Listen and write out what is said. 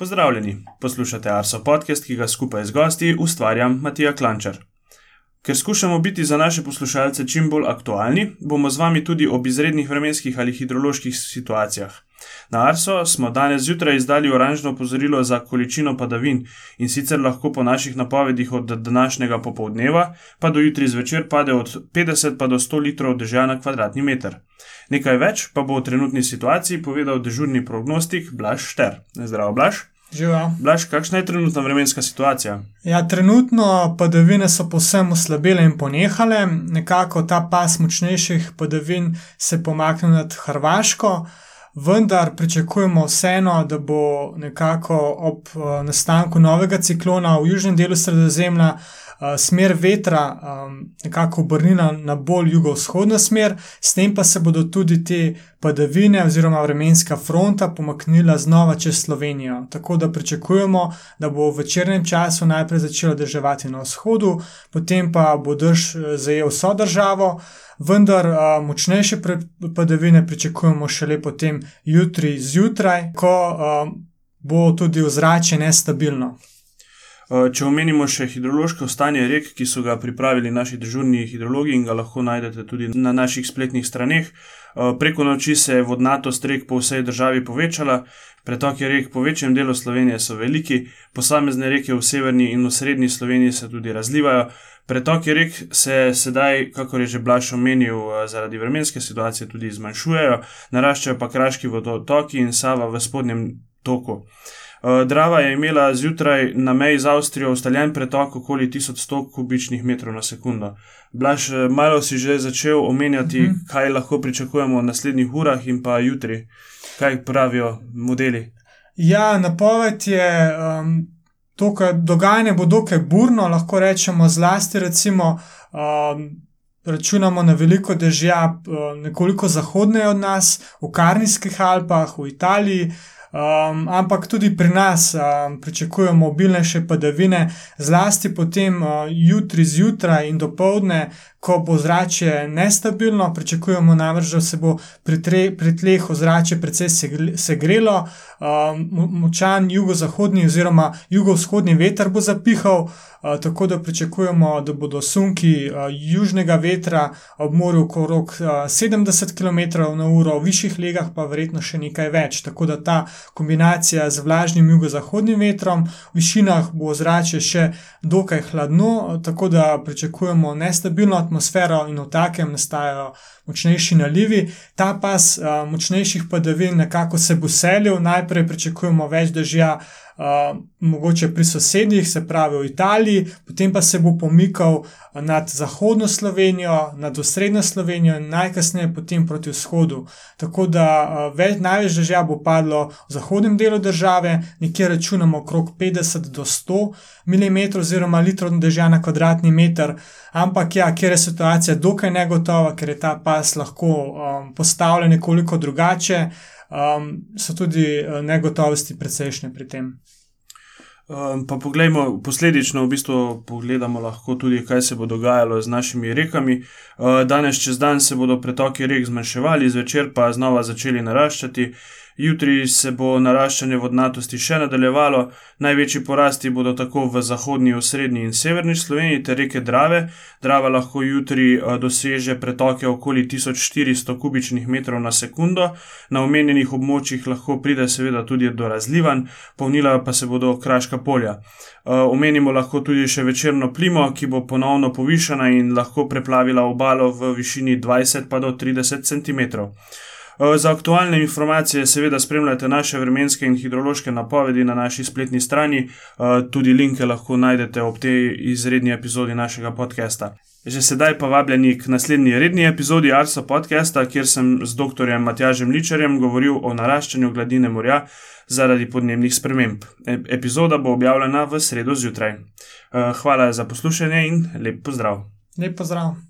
Pozdravljeni, poslušate Arso podcast, ki ga skupaj z gosti ustvarjam Matija Klančar. Ker skušamo biti za naše poslušalce čim bolj aktualni, bomo z vami tudi ob izrednih vremenskih ali hidroloških situacijah. Na Arso smo danes zjutraj izdali oranžno opozorilo za količino padavin in sicer lahko po naših napovedih od današnjega popovdneva pa do jutri zvečer pade od 50 pa do 100 litrov dežja na kvadratni meter. Nekaj več pa bo o trenutni situaciji povedal dežurni prognostik Blaž Šter. Zdravo, Blaž. Živa. Blaž, kakšna je trenutna vremenska situacija? Ja, trenutno padavine so povsem oslabile in ponehale, nekako ta pas močnejših padavin se pomakne nad Hrvaško, vendar pričakujemo vseeno, da bo nekako ob uh, nastanku novega ciklona v južnem delu sredozemlja uh, smer vetra um, nekako obrnila na bolj jugovzhodno smer, s tem pa se bodo tudi te padavine oziroma vremenska fronta pomaknila znova čez Slovenijo. Tako da pričakujemo, da bo v večernem času najprej začelo državati na vzhodu, potem pa bo drž zajel vso državo. Vendar uh, močnejše padavine pričakujemo šele potem jutri zjutraj, ko uh, bo tudi ozračje nestabilno. Če omenimo še hidrološko stanje rek, ki so ga pripravili naši državni hidrologi in ga lahko najdete tudi na naših spletnih straneh, preko noči se je vodnatost rek po vsej državi povečala, pretoki rek po večjem delu Slovenije so veliki, posamezne reke v severni in v srednji Sloveniji se tudi razlivajo. Pretoki rek se sedaj, kako je že Blaž omenil, zaradi vremenske situacije tudi zmanjšujejo, naraščajo pa kraški vodotoki in Sava v spodnjem toku. Drava je imela zjutraj na meji z Avstrijo ustaljen pretok okoli 1100 kubičnih metrov na sekundo. Blaž, malo si že začel omenjati, mhm. kaj lahko pričakujemo v naslednjih urah in pa jutri, kaj pravijo modeli. Ja, napoved je. Um... To, kar dogajanje bo dokaj burno, lahko rečemo, zlasti, recimo, um, računamo na veliko dežja, um, nekoliko zahodneje od nas, v Karnijskih Alpah, v Italiji, Um, ampak tudi pri nas um, pričakujemo mobilnejše padavine, zlasti potem uh, jutri zjutraj in dopoledne, ko bo zrače nestabilno, pričakujemo namreč, da se bo pri, tre, pri tleh ozračje precej segrelo, um, močan jugozahodni oziroma jugovzhodni veter bo zapihal, uh, tako da pričakujemo, da bodo sunki uh, južnega vetra ob morju okrog uh, 70 km/h, v višjih legah pa verjetno še nekaj več. Tako da ta kombinacija z vlažnim jugozahodnim vetrom, v višinah bo ozračje še dokaj hladno, tako da pričakujemo nestabilno atmosfero in v takem nastajajo močnejši nalivi. Ta pas uh, močnejših padavin nekako se bo selil, najprej pričakujemo več dežja. Uh, mogoče pri sosednjih, se pravi v Italiji, potem pa se bo pomikal nad zahodno Slovenijo, nad osrednjo Slovenijo in najkasneje potem proti vzhodu. Tako da uh, več, največ dežja bo padlo v zahodnem delu države, nekje računamo okrog 50 do 100 mm oziroma litrov dežja na kvadratni meter. Ampak ja, ker je situacija dokaj negotova, ker je ta pas lahko um, postavljen nekoliko drugače, um, so tudi uh, negotovosti precejšnje pri tem. Um, pa poglejmo, posledično v bistvu pogledamo lahko tudi, kaj se bo dogajalo z našimi rekami. Uh, danes čez dan se bodo pretoki rek zmanjševali, zvečer pa znova začeli naraščati. Jutri se bo naraščanje vodnatosti še nadaljevalo, največji porasti bodo tako v zahodnji, osrednji in severni Sloveniji ter reke Drave. Drava lahko jutri eh, doseže pretoke okoli 1400 kubičnih metrov na sekundo, na omenjenih območjih lahko pride seveda tudi do razlivanj, polnila pa se bodo kraška polja. Eh, omenimo lahko tudi še večerno plimo, ki bo ponovno povišana in lahko preplavila obalo v višini 20 pa do 30 cm. Eh, za aktualne informacije, seveda, spremljate naše vremenske in hidrološke napovedi na naši spletni strani, eh, tudi linke lahko najdete ob tej izredni epizodi našega podcasta. Že sedaj pa vabljeni k naslednji redni epizodi Arsa podcasta, kjer sem z dr. Matjažem Ličarjem govoril o naraščanju gladine morja zaradi podnebnih sprememb. Epizoda bo objavljena v sredo zjutraj. Eh, hvala za poslušanje in lep pozdrav. Lep pozdrav.